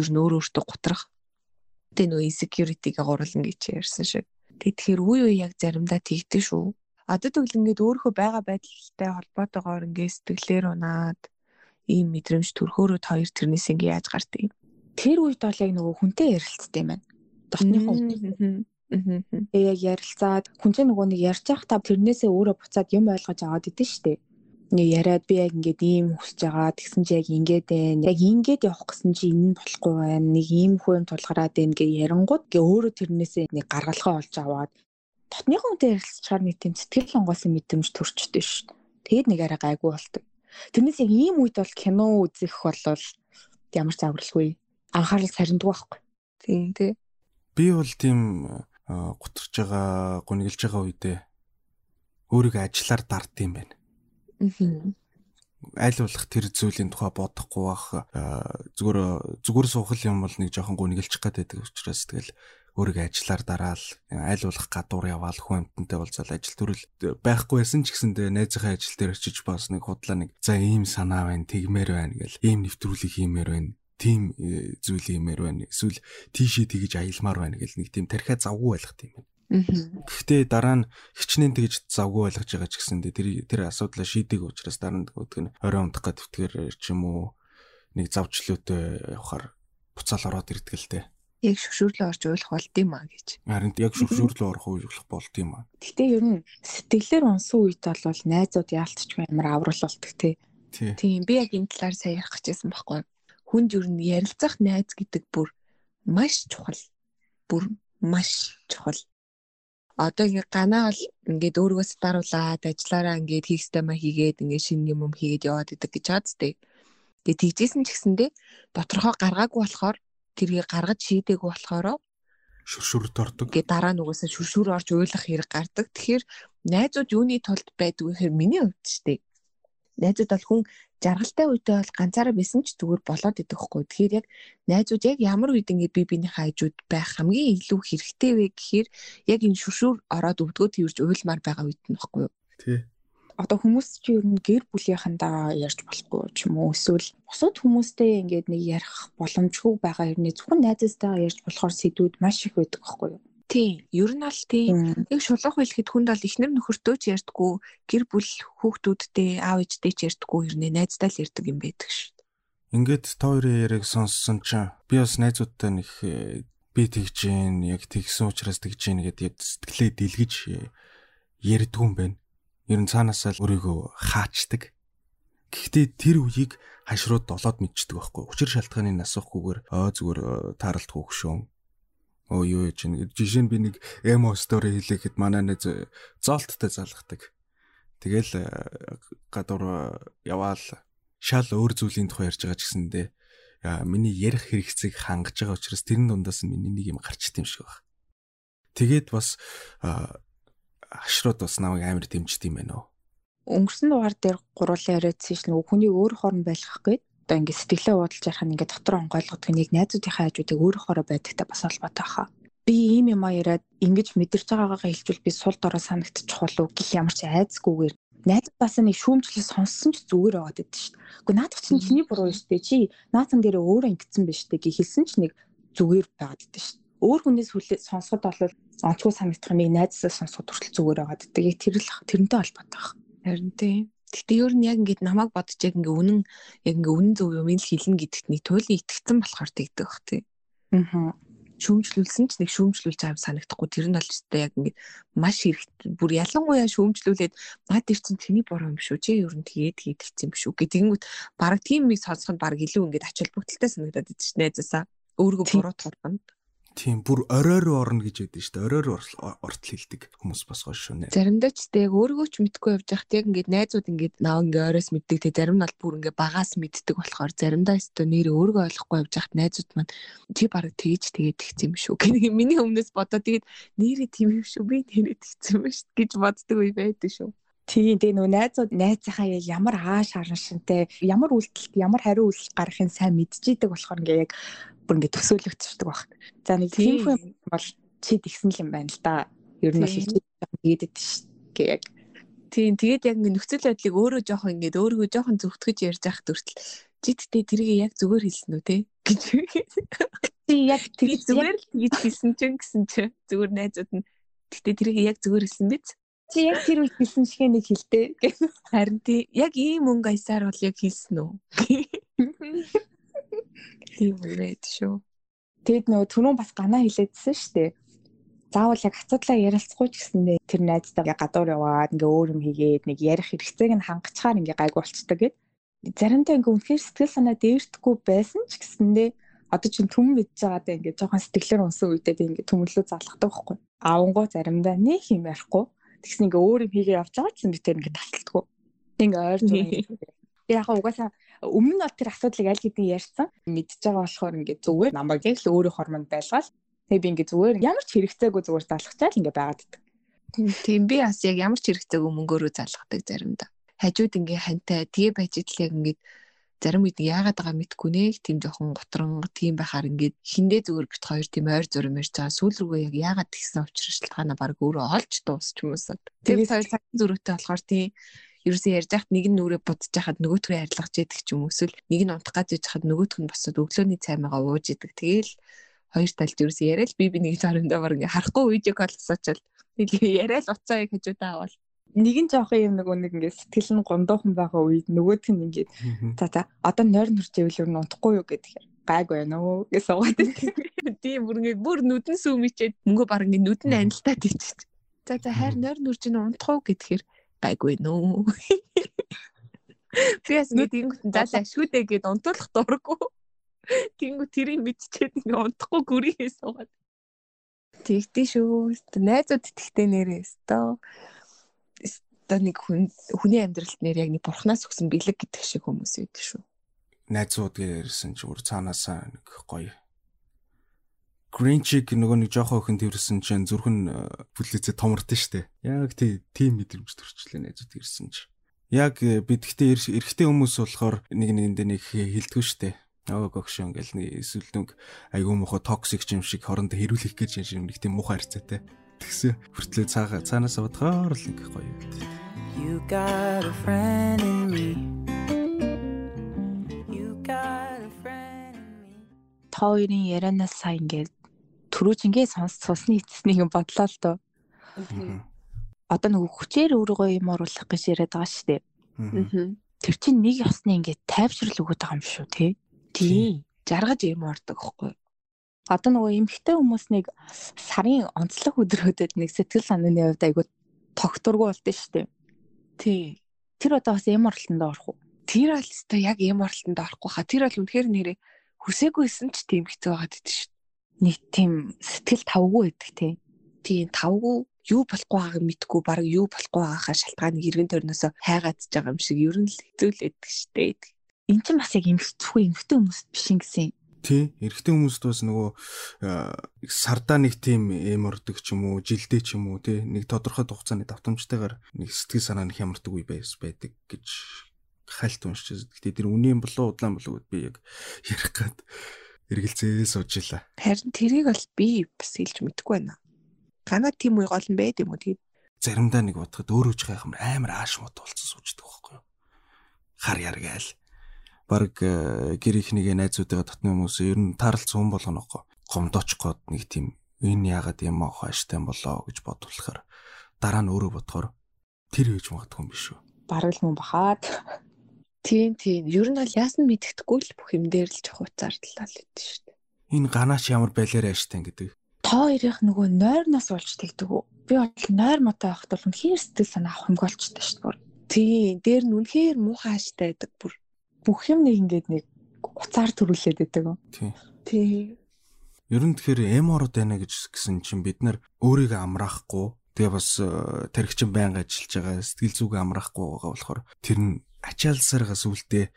Ер нь өөр өөртөө готрах. Тэ нөө insecurity-г гурлан гэж ярьсан шиг. Тэгэхээр үе үе яг заримдаа тэгдэж шүү. Одоо тэгвэл ингээд өөрөө байгаа байдалтай холбоотойгоор ингээд сэтгэлээр унаад ийм мэдрэмж төрхөөрөө хоёр тэрнээс ингээ яаж гардыг. Тэр үед бол яг нөгөө хүнтэй ярилцдаг юм байна. Дотныхоо хүн. Тэгээ яг ярилцаад хүн чинь нөгөө нэг ярьж байхдаа тэрнээсээ өөрөө буцаад юм ойлгож аваад идэв штэ. Нэг яриад би яг ингээд ийм хүсэж байгаа тэгсэн чи яг ингээд байна. Яг ингээд явах гэсэн чи энэ нь болохгүй байна. Нэг ийм хүн тулгараад байна гэ ярангууд гэ өөрөө тэрнээсээ нэг гаргалгаа олж аваад дотныхоо хүнтэй ярилцчихаар нэг тийм сэтгэл хангуулсан мэдрэмж төрчдөг штэ. Тэгээд нэг арай гайгүй болдог. Тэрнээс яг ийм үед бол кино үзэх болвол ямар ч авралгүй анхаарал сарнидаг байхгүй. Тийм тий. Би бол тийм гутарж байгаа, гуниглж байгаа үедээ өөрийгөө ажиллаар дард юм байна. Аа. Аль болох тэр зүйлийн тухай бодохгүй бах зүгээр зүгээр суухал юм бол нэг жоохон гуниглчих гад байдаг учраас тэгэл өөрийгөө ажиллаар дараал аль болох гадуур яваал хүн амтантай болцол ажил төрөл байхгүй байсан ч гэсэндээ найзынхаа ажил дээр очиж бас нэг худлаа нэг за ийм санаа байна тэгмээр байна гэл ийм нэвтрүүлэг хиймээр байна тийм э, зүйл хиймээр байна эсвэл тийшээ тэгж аялмаар байна гэл нэг тийм тархиа завгүй байлгах тийм байна. Гэхдээ дараа нь хичнээн тэгж завгүй байлгаж байгаа ч гэсэндээ тэр тэр асуудлаа шийдэг учраас дараа нь нь орой унтах гэдэг тэгэхээр ч юм уу нэг завчлуутай явахаар буцаал ороод ирдэг л дээ яг шүшүүрлөө орж ойлгох болд юм а гэж. Харин яг шүшүүрлөө орох ойлгох болд юм а. Гэтэ ер нь сэтгэлээр унсан үед бол найзууд яалтчгүй амар аврал болдог тий. Тийм би яг энэ талаар сая ярих гэжсэн байхгүй. Хүнд ер нь ярилцах найз гэдэг бүр маш чухал. Бүр маш чухал. Одоо ингэ ганаал ингээд өөргөө сатааруулаад ажиллаараа ингээд хийх система хийгээд ингээд шинэ юм юм хийгээд яваад идэг гэж хаад тээ. Тэгээ тэгжсэн ч гэсэндээ доторхоо гаргаагүй болохоор тэргийг гаргаж шийдээг болохоор шүршүрд ордог. Гэ дараа нүгээс шүршүр орж уйлах хэрэг гардаг. Тэгэхээр найзууд юуны тулд байдаг вэ гэхээр миний хувьд ч тийм. Найзууд бол хүн жаргалтай үедээ бол ганцаараа байсан ч зүгээр болоод идэх хгүй. Тэгэхээр яг найзууд яг ямар үед ингэ би биний хайжууд байх хамгийн илүү хэрэгтэй вэ гэхээр яг энэ шүршүр ороод өвдгөө тэрж уйлмаар байгаа үед нь баггүй юу? Тий одоо хүмүүс чи ер нь гэр бүлийнхандаа ярьж болохгүй ч юм уу эсвэл бусад хүмүүстэй ингээд нэг ярих боломжгүй байгаа хэрнээ зөвхөн найзтайгаа ярьж болохоор сэдвүүд маш их байдаг байхгүй юу? Тийм. Ер нь аль тийм. Яг шулуух хэлэхэд хүнд бол ихнэр нөхөртөө ч ярьдаггүй, гэр бүл хүүхдүүдтэй, аав ээжтэй ч ярьдаггүй хэрнээ найзтай л ярьдаг юм байдаг шүү дээ. Ингээд та хоёрын яриаг сонссон чинь би бас найзуудтай нэг э, би тэгж гин яг тэгсэн учраас тэгж гин гэдэг сэтгэлээ дэлгэж э, ярьдгүй юм байна ер нь цаанаасаа л өөрийгөө хаачдаг. Гэхдээ тэр үеийг хашрууд долоод мэдчихдэг байхгүй. Учир шалтгааныг асуухгүйгээр өө зүгээр тааралт хөөгшөөн. Оо юу яж ин жишээ нь би нэг эмо стори хийлэхэд манай нэг зоолттой залгадаг. Тэгэл гадуур яваал шал өөр зүйлийн тухай ярьж байгаа ч гэсэндээ миний ярих хэрэгцээг хангаж байгаа учраас тэрэн дундаас миний нэг юм гарчт юм шиг байна. Тэгээд бас хашрууд бас намайг амар дэмжд юм байна уу. Өнгөрсөн дугаар дээр гурлаа яриадсан ш нь хүний өөр хорон байлгах гээд одоо ингээд сэтгэлээ бодолж ярих нь ингээд дотор онгойлгодог нэг найзуудынхаа хажуудыг өөр хороо байдагтай бас холбоотой хаа. Би ийм юм а яриад ингэж мэдэрч байгаагаа хэлжүүл би сул дорой санагдчих болов гэх ямар ч айцгүйгээр найзаас нэг шүүмжлэл сонссон ч зүгээр байгаад байдаг шүү дээ. Гэхдээ наадах чинь чиний буруу юм шүү дээ. Чи наатан дээр өөрөө ингэсэн биш дээ гэж хэлсэн ч нэг зүгээр байгаад байдаг шүү дээ. Өөр хүнээс сонсоход бол онцгой санагдах юмыг найзсаа сонсоход хүртэл зүгээр байгаад байдаг. Тэр л тэрнтэй холбоотой байна. Харин тийм. Гэтэ ер нь яг ингээд намайг бодож яг ингээ үнэн яг ингээ үнэн зөв юм ин хэлнэ гэдэгт нэг туйлын итгэцэн болохоор тэгдэг бах тий. Аа. Шүүмжлүүлсэн ч нэг шүүмжлүүлж аим санагдахгүй тэр нь бол ч яг ингээд маш хэрэгтэй. Бүр ялангуяа шүүмжлүүлээд наад ир чинь тэний буруу юм шүү. Чи ер нь тэгээд хийдэгцсэн юм шүү. Гэтэнгүүт баг тийм нэг сонсоход баг илүү ингээд ач холбогдолтой санагдаад идэв чинь найзаасаа өөргөө буруу турбанд. Тийм бүр орой руу орно гэж байдаг шүү дээ. Орой руу ортол хилдэг хүмүүс бас гоё шүү нэ. Заримдаа ч тэг өөргөө ч мэдгүй явж байхад яг ингээд найзууд ингээд наа ингээ оройс мэддэг тэг зарим нь бол бүр ингээ багаас мэддэг болохоор заримдаа өстө нэр өөргөө ойлгохгүй явж байхад найзууд маань чи баг тэгж тэгээд тэгсэн юм шүү. Гэнэ миний өмнөөс бодоо тэгээд нэрээ тийм юм шүү. Би нэрээ тэгсэн юм шүү гэж боддог үе байдаг шүү. Тийм тэгээ нөгөө найзууд найзынхаа ямар ааш хараншинтай ямар үйлдэлт ямар хариу үйлдэл гарахын сайн мэдчихийдэг болохоор ингээ яг бүр ингээд төсөөлөгдчихдөг баг. За нэг тийм хүн бол чи тэгсэн л юм байна л да. Ер нь Тийм. тэгээд идэв ш. Гэ яг Тийм тэгээд яг ингэ нөхцөл байдлыг өөрөө жоохон ингээд өөрийгөө жоохон зөвтгөж ярьж явах төртөл тэтээ тэрийг яг зүгээр хэлсэн үү те гэж чи яг тэгж зүгээр л гэж хэлсэн чинь гэсэн чи зүгээр найзууд нь тэтээ тэрийг яг зүгээр хэлсэн биз чи яг тэр үед хэлсэн шиг нэг хэлтэй. харин тий яг ийм мөнгө аясаар бол яг хэлсэн үү тийм үгээд шүү Тэгэд нөгөө түрүүн бас ганаа хэлээдсэн шүү дээ. Заавал яг асуудлаа ярилцахгүй ч гэсэндээ тэр найзтайгаа гадуур яваад ингээ өөр юм хийгээд нэг ярих хэрэгцээг нь хангачаар ингээ гайгүй болчтой гэд. Заримдаа ингээ үнэхээр сэтгэл санаа дээрдэхгүй байсан ч гэсэндээ одоо чинь түм мэдж байгаадаа ингээ жоохон сэтгэлээр унсан үедээ би ингээ төмөрлөө залхдаг байхгүй. Аавангуу заримдаа нэг юм ярихгүй. Тэгс ингээ өөр юм хийгээ явж байгаа ч гэсэн би тэр ингээ тасалдаггүй. Ингээ ойр зураг Яг угаасаа өмнө нь бол тэр асуудлыг аль хэдийн ярьсан. Мэдж байгаа болохоор ингээд зүгээр намайг яг л өөрөө хормонд байлгаал. Тэгээ би ингээд зүгээр ямар ч хэрэгцээгүй зүгээр залхачаал ингээд байгаад идэг. тийм би бас яг ямар ч хэрэгцээгүй мөнгөөрөө залгадаг заримдаа хажууд ингээ хантай тэгээ байж идэл яг ингээд зарим үед яагаад байгаа мэдгүй нэ тийм жоохон готрон тийм байхаар ингээд хиндээ зүгээр бит хоёр тийм ойр зурм ярьж байгаа сүүл рүүгээ яг яагаад тэгсэн учраа шалтгаанаа баг өөрөө олж дуусч юмсаад тэгээд хоёр цагийн зөрүүтэй болохоор тийм ерөөсөө ярьж хахад нэг нь нүрээ будаж хахад нөгөөтгөө арилгаж яддаг ч юм уу. Эсвэл нэг нь унтах гэж хахад нөгөөтг нь босоод өглөөний цаймагаа ууж идэг. Тэгээл хоёр талд ерөөсөө яриад би би нэг заримдаа баг ингээ харахгүй видео кол асуучаал нэг яриад уцаа яг хажуудаа авал. Нэг нь жоохон юм нөгөө нэг ингээд сэтгэл нь гондоохон байгаа үед нөгөөт нь ингээд за за одоо нойр нурж ивэл юу унтахгүй юу гэдэг гайгүй байна уу гэж суугаад тийм бүр ингээ бүр нүдэн сүмичээд мөнгө баг ингээ нүдэн анилтаад ичиж. За за хайр нойр нүрж ин унтах уу гэхээр гайгүй нөө би бас ингээ тэнгуут за за шүүдэ гэд унтуулах дурггүй. Тэнгуут тэрийг мэдчихээд ингээ унтахгүй гүрийгээ суугаад тэгтээ шүү. Найзууд тэгтээ нэрээ өстөө өстөө нэг хүн хүний амьдралд нэр яг нэг бурхнаас өгсөн бэлэг гэдэг шиг хүмүүс байдаг шүү. Найзууд гэсэн чи бүр цаанаасаа нэг гоё Гринчиг нөгөө нэг жоохоо өхөн тэрсэн чинь зүрхэн бүлээцээ томордсон штэ. Яг тий тийм мэдрэмж төрчлээ найзууд ирсэн чи. Яг э, бид гэхдээ эр- эрэгтэй хүмүүс болохоор нэг нэгэндээ нэг хилдэггүй штэ. Өө гогшоо ингээл нэг эсвэл нэг айгүй муухай токсик юм шиг хоорондоо хэрүүлэх гэж юм нэг тийм муухай харьцаатай. Тэгсэн хүртлээ цаага цаанаасаа бодохоор л ингээ гоё байд. You got a friend in me. You got a friend in me. Та хоёрын ярианаас сая ингээд түрүүч ингээд сонс цусны эцснийг бодлоо л доо. Одоо нөгөө хүчээр өөрийгөө юм оруулах гэж яриад байгаа шүү дээ. Тэр чинь нэг ёсны ингээд тайвшрал өгöd байгаа юм шүү тий. тийм жаргаж юм ордог байхгүй Одоо нөгөө эмгхтэй хүмүүснийг сарын онцлог өдрүүдэд нэг сэтгэл санааны хувьд айгу тогтургүй болдсон шүү дээ. тий Тэр одоо бас эм оролтонд орох уу? тэр аль өстой яг юм оролтонд орохгүй хаа тэр бол үнэхээр нэрээ хүсээгүйсэн ч тийм хэцүү байгаад идэв шүү Нэг тийм сэтгэл тавгүй байдаг тий. тийм тавгүй юу болохгүй байгааг мэдгүй баг юу болохгүй байгаахаа шалтгааныг эргэн тойрноосоо хайгаад ч байгаа юм шиг ер нь л хэцүүлээд штэ Эн чинь бас яг эмгхчихгүй эмгхтэй хүмүүс биш юм гэсэн. Тий, эрэгтэй хүмүүст бас нөгөө аа, сардаа нэг тийм эм ордог ч юм уу, жилдээ ч юм уу, тий, нэг тодорхой хугацааны давтамжтайгаар нэг сэтгэл санаа нь хямардаг үе байс байдаг гэж хальт уншиж. Гэтэ тэр үнийн болоо удлаан болоо би яг ярих гад эргэлзээ сууж ила. харин тэрийг бол би бас хэлж мэдэхгүй байна ганаа тийм үе гол нь байд юм уу тэгээд Заримдаа нэг бодоход өөрөө ч гайхам амар ааш мод болцсон сууждаг байхгүй юу? Хар яргаал. Бараг э, гэр ихнийгээ найзуудаа татны хүмүүс ер нь тааралц хүн болгонохгүй. Гомдооч гоод нэг тийм энэ яагаад юм аа хааштай юм болоо гэж бодволохоор дараа нь өөрөө бодохоор тэр хийж магадгүй юм биш үү? Бараг л мөн бахаад тийм тийм ер нь бол яасан мэддэхгүй л бүх юм дээр л жоох уцаарлаа л гэдэг шүү дээ Энэ ганаач ямар байлаар ааштай гэдэг. та хоёрын нөгөө нойрноос болж тэгдэг үү? Би бол нойр мотой байхад бол үнэхээр сэтгэл санаа авах юмгүй болчтой шүү дээ. тийм дээр нь үнэхээр муухай аштай байдаг бүр Бүх юм нэг ингээд нэг уцаар төрүүлээд байдаг. Тийм. тийм Ер нь тэгэхээр эм ород байна гэж гисэн чинь бид нар өөрийгөө амраахгүй тэгээ бас э, тархичин байнга ажиллаж байгаа сэтгэл зүг амраахгүй байгаа болохоор тэр нь ачаалсаргаас үлдээ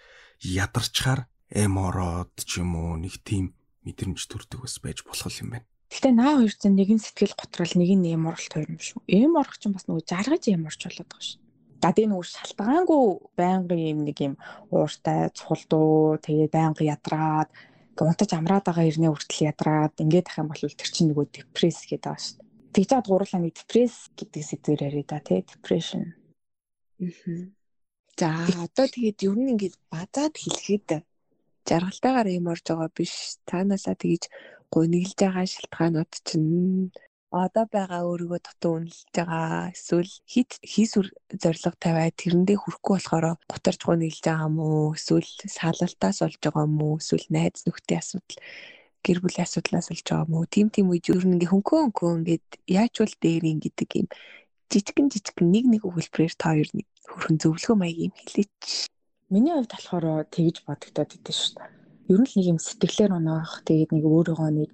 ядарчаар эм ороод ч юм уу нэг тийм мэдрэмж төрдөг бас байж болох юм байна. Гэтэ наа хоёр чинь нэг нь сэтгэл готрол нэг нь эм оролт хоёр юм шүү. Эм орох чинь бас нөгөө жаргаж эм орч болоод байгаа шүү. За тэгээ нөгөө шалтгаангүй байнгын юм нэг юм ууртай цулдуу тэгээ байнга ядраад унтаж амраад байгаа ирнэ хүртэл ядраад ингээд ах юм бол тэр чинь нөгөө депресс гэдэг байгаа шүү. Тэгж чад гурлаа нэг депресс гэдэг сэдвээр яриа да тий depression. За одоо тэгээд ер нь ингээд базаад хэлэхэд жаргалтайгаар юм орж байгаа биш. Цаанаасаа тэгж гуниглж байгаа шалтгаанууд чинь одоо байгаа өөрийгөө дутуу үнэлж байгаа эсвэл хит хийсүр зориг тавиад тэрэндээ хүрэхгүй болохоор гутарж гуниглж байгаа уу? Эсвэл саалалтаас олж байгаа уу? Эсвэл найз нөхдийн асуудал гэр бүлийн асуудлаас олж байгаа юм уу? Тим тим үед ер нь ингээ хөнгөө хөнгөө ингээд яачвал дээрийн гэдэг юм жижигэн жижигэн нэг нэг өгүүлбэрээр та хоёр нэг хөрхөн зөвлөгөө маяг юм хэлээч. Миний хувьд болохоор тэгж бодогдоод идэв шүү дээ. Ер нь л нэг юм сэтгэлээр унаах тэгээд нэг өөрийгөө нэг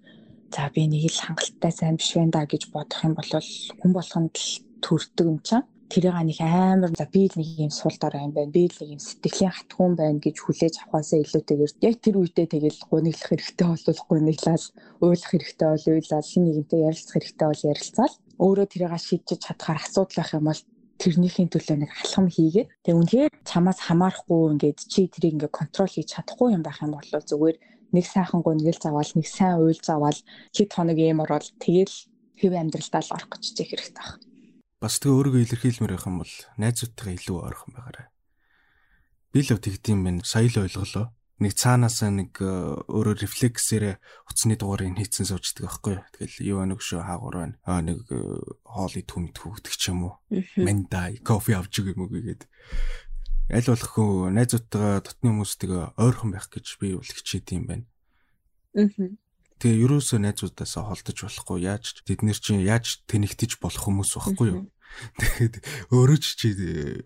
за би нэг л хангалттай сайн биш байна да гэж бодох юм бол хүн болгонд л төрдөг юм чам. Тэрийг нэг амар за би л нэг юм сул дорой юм байна. Би л нэг юм сэтгэлийн хатгуун байна гэж хүлээж авахаасаа илүүтэйгээр яг тэр үедээ тэгэл гуниглах хэрэгтэй бол гуниглал, уйлах хэрэгтэй бол уйлал, хин нэгэнтэй ярилцах хэрэгтэй бол ярилцаал. Өөрөө тэрийг шийдэж чадхаар асуудал байх юм бол тэрнийхин төлөө нэг алхам хийгээд тэг үнэхээр чамаас хамаарахгүй ингээд чи тэрийг ингээд контрол хийж чадахгүй юм байх юм бол зүгээр нэг сайхан гунгил заваал нэг сайн уйл заваал хэд хоног юм ороод тэгэл хэв амьдралдаа л орох гэж чиг хэрэгтэй байна. Бас тэгээ өөрийгөө илэрхийлмээр байх юм бол найзуудтайгаа илүү ойрхон байгаарай. Би л тэгдэм байх сая л ойлголоо нэг цаанаасаа нэг э, өөрө рефлексээр утасны дугаарыг хийцэн суучдаг байхгүй юу. Тэгэл юу нэг шүү хаагур байна. Аа нэг э, хоолой түмд хөвгдөг ч юм уу. Мендай кофе авч үг юм уу гээд. Аль болох хөө найзуудтайгаа дотны хүмүүстэйгээ ойрхон байх гэж би бол хичээд юм байна. Аа. Тэгээ ерөөсөө найзуудаасаа холдож болохгүй яаж тэд нэр чинь яаж тэнэгтэж болох хүмүүс байхгүй юу. Тэгээд өөрөө ч чи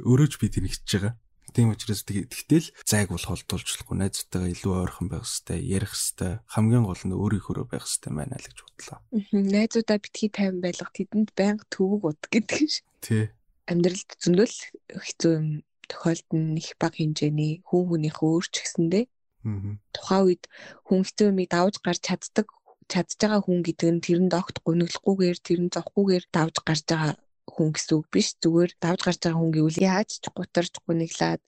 өөрөө ч би тэнэгтэж байгаа. Тийм учраас тэгтэл зайг бол холдуулжлахгүй найзтайгаа илүү ойрхон байх хэрэгтэй, ярих хэрэгтэй. Хамгийн гол нь өөрийнхөө байх хэрэгтэй байна л гэж бодлоо. Найзуудаа битгий тайван байлгах тэдэнд байнга төвөг уд гэдэг ш. Тий. Амьдралд зөндөл хэцүү юм тохиолдно их бага хэмжээний хүн хүнийхээ өөрч гэсэндээ. Аа. Тухайн үед хүн хэцүү юмыг давж гарч чаддаг чадж байгаа хүн гэдэг нь тэрэнд огт гуниглахгүйгээр тэрэн зовхгүйгээр давж гарч байгаа хүн гэсэн үг биш. Зүгээр давж гарч байгаа хүн гэвэл яаж ч гутарч гуниглаад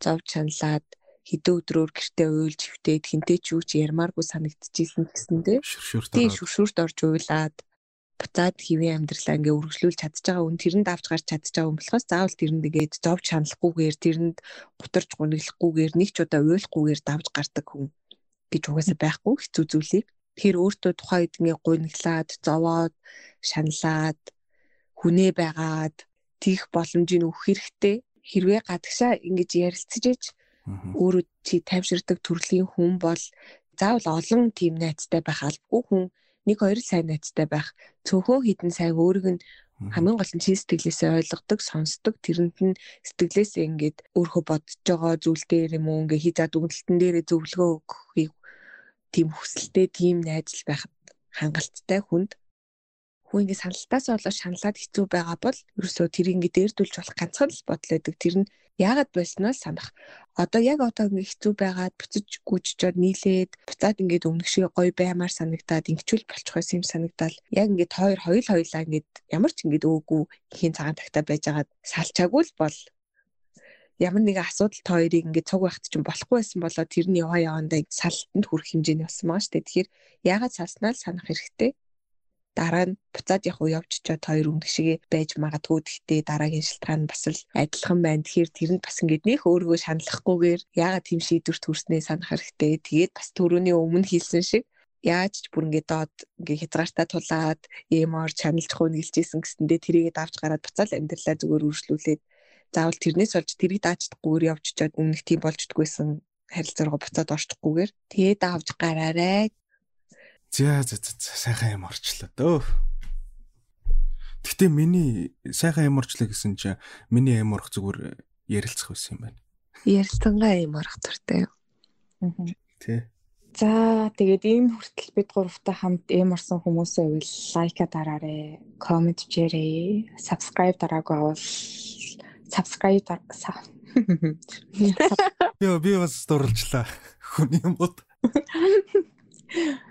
зовж шаналаад хэдэн өдрөөр гэртээ уйлж хөвтөөд хинтээ ч юу ч ярмааргүй санагдчихсэн гэсэндээ тийм шүршүрт орж уйлаад буцаад хэвийн амьдралаа ингээ үргэлжлүүлж чадж байгаа хүн тэрэнд авч гарч чадж байгаа хүн болохоос заавал тэрэнд ингээд зовж шаналхгүйгээр тэрэнд гутарч гуниглахгүйгээр нэг ч удаа уйлахгүйгээр давж гардаг хүн гэж угаасаа байхгүй хэцүү зүйлийг. Тэгэхээр өөртөө тухайн үед ингээ гуниглаад зовоод шаналаад хүнээ байгаад тийх боломжийг өгөх хэрэгтэй. Хэрвээ гадагшаа ингэж ярилцж ээж өөрөө чи тайвширдаг төрлийн хүн бол заавал олон тийм найзтай байх албагүй хүн нэг хоёр сайн найзтай байх. Цөөхөн хідэн сайн өөрийг нь хамгийн гол нь чи сэтгэлээсээ ойлгодог, сонсдог, тэрэнд нь сэтгэлээсээ ингээд өөрөө бодож байгаа зүйл дээр юм уу ингээ хий зад үгэлтэн дээрээ зөвлөгөө өгөхийг тийм хүсэлтэй тийм найз л байхад хангалттай хүнд хүн ингэ саналтаас болоод шаналаад хэцүү байгаа бол ерөөсөө тэр ингэ дээрдүүлж болох ганцхан л бодол өгдөг. Тэр нь яагаад болсноос санах. Одоо яг одоо ингэ хэцүү байгаад буцаж гүйчжод нийлээд буцаад ингээд өмнөх шиг гоё баймаар санагдаад ингэчүүл болчих байсан юм санагдал. Яг ингээд хоёр хоёул хоёлаа ингээд ямар ч ингээд өөгүй хийн цагаан тагтаа байжгаад салчаагүй л бол ямар нэгэн асуудал та хоёрыг ингээд цуг байхт чинь болохгүй байсан болоо тэр нь яваа явандаа салтанд хүрэх хэмжээний болсон шүү дээ. Тэгэхээр яагаад салснаа л санах хэрэгтэй дараа нь буцаад яг уу явж чад хоёр өмнөх шиг байж магадгүй гэхдээ дараагийн шилтгаан нь бас л адилхан байна. Тэгэхээр тэр нь бас ингээд нөх өөргөө шаналхгүйгээр яагаад тийм шийдвэрт хүрснээ санах хэрэгтэй. Тэгээд бас төрөний өмнө хэлсэн шиг яаж ч бүр ингээд доод ингээд хязгаартаа тулаад эмор чаналж хөнөглөжсэн гэсэндээ тэрийгээ давж гараад буцаал амьдралаа зүгээр үргэлжлүүлээд заавал тэрнээс олж тэрийг даачдаггүйгээр явж чад өмнөх тийм болждггүйсэн харилцаагаа буцаад орчихгүйгээр тэгээд давж гараарай За за за сайхан юм орчлоо дөө. Гэтэ миний сайхан юм орчлоо гэсэн чинь миний юм орох зүгээр ярилцах байсан юм байна. Ярилцангаа юм орох төртэй. Аа. Тэ. За тэгээд энэ хүртэл бид гуравтай хамт эм орсон хүмүүсээ бол лайка дараарэ, комент хийрээ, subscribe дараагүй бол subscribe Би би бас дурлжлаа. Хүний юмуд.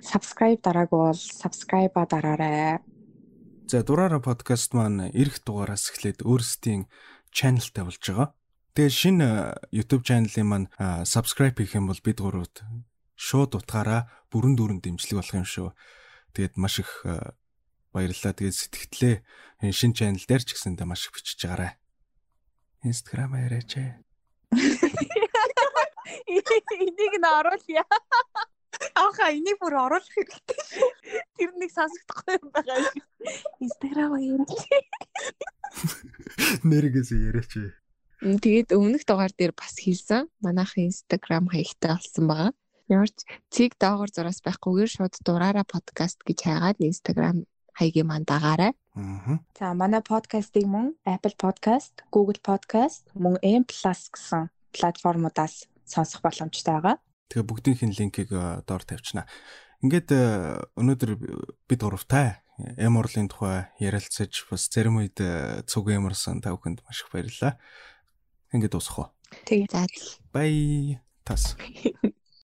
subscribe дараагүй бол subscribe-а дараарай. За дураараа подкаст маань эх дугаараас эхлээд өөрсдийн channelтай болж байгаа. Тэгээ шинэ YouTube channel-ийн маань subscribe хийх юм бол бид гуравд шууд утгаараа бүрэн дүүрэн дэмжлэг болох юм шүү. Тэгээд маш их э, баярлалаа. Тэгээд сэтгэлдээ энэ шин чанал дээр ч гэсэндээ маш их бичиж байгаарай. Instagram яриач. Энийг нь оруулъя. Ааха энийг бүр оруулах хэрэгтэй шүү. Тэр нэг сонсогдохгүй юм байгаа шүү. Instagram юм. Нэргээс яриач. Тэгээд өмнөх дугаар дээр бас хэлсэн. Манайхын Instagram хаягтай болсон байгаа. Ямарч цэг доогор зураас байхгүйгээр шууд дураараа подкаст гэж хайгаад Instagram хаягийн манд дагаарай. Аа. За манай подкастыг мөн Apple Podcast, Google Podcast, мөн M+ гэсэн платформудаас сонсох боломжтой байгаа. Тэгээ бүгдийнх нь линкийг э, доор тавьчихна. Ингээд э, өнөөдөр бид гуравтай эм урлын тухай ярилцаж бас зарим үед э, цуг ямарсан та бүхэнд маш их баярлалаа. Ингээд дуусах уу. Тэгээ За Бай. Тас.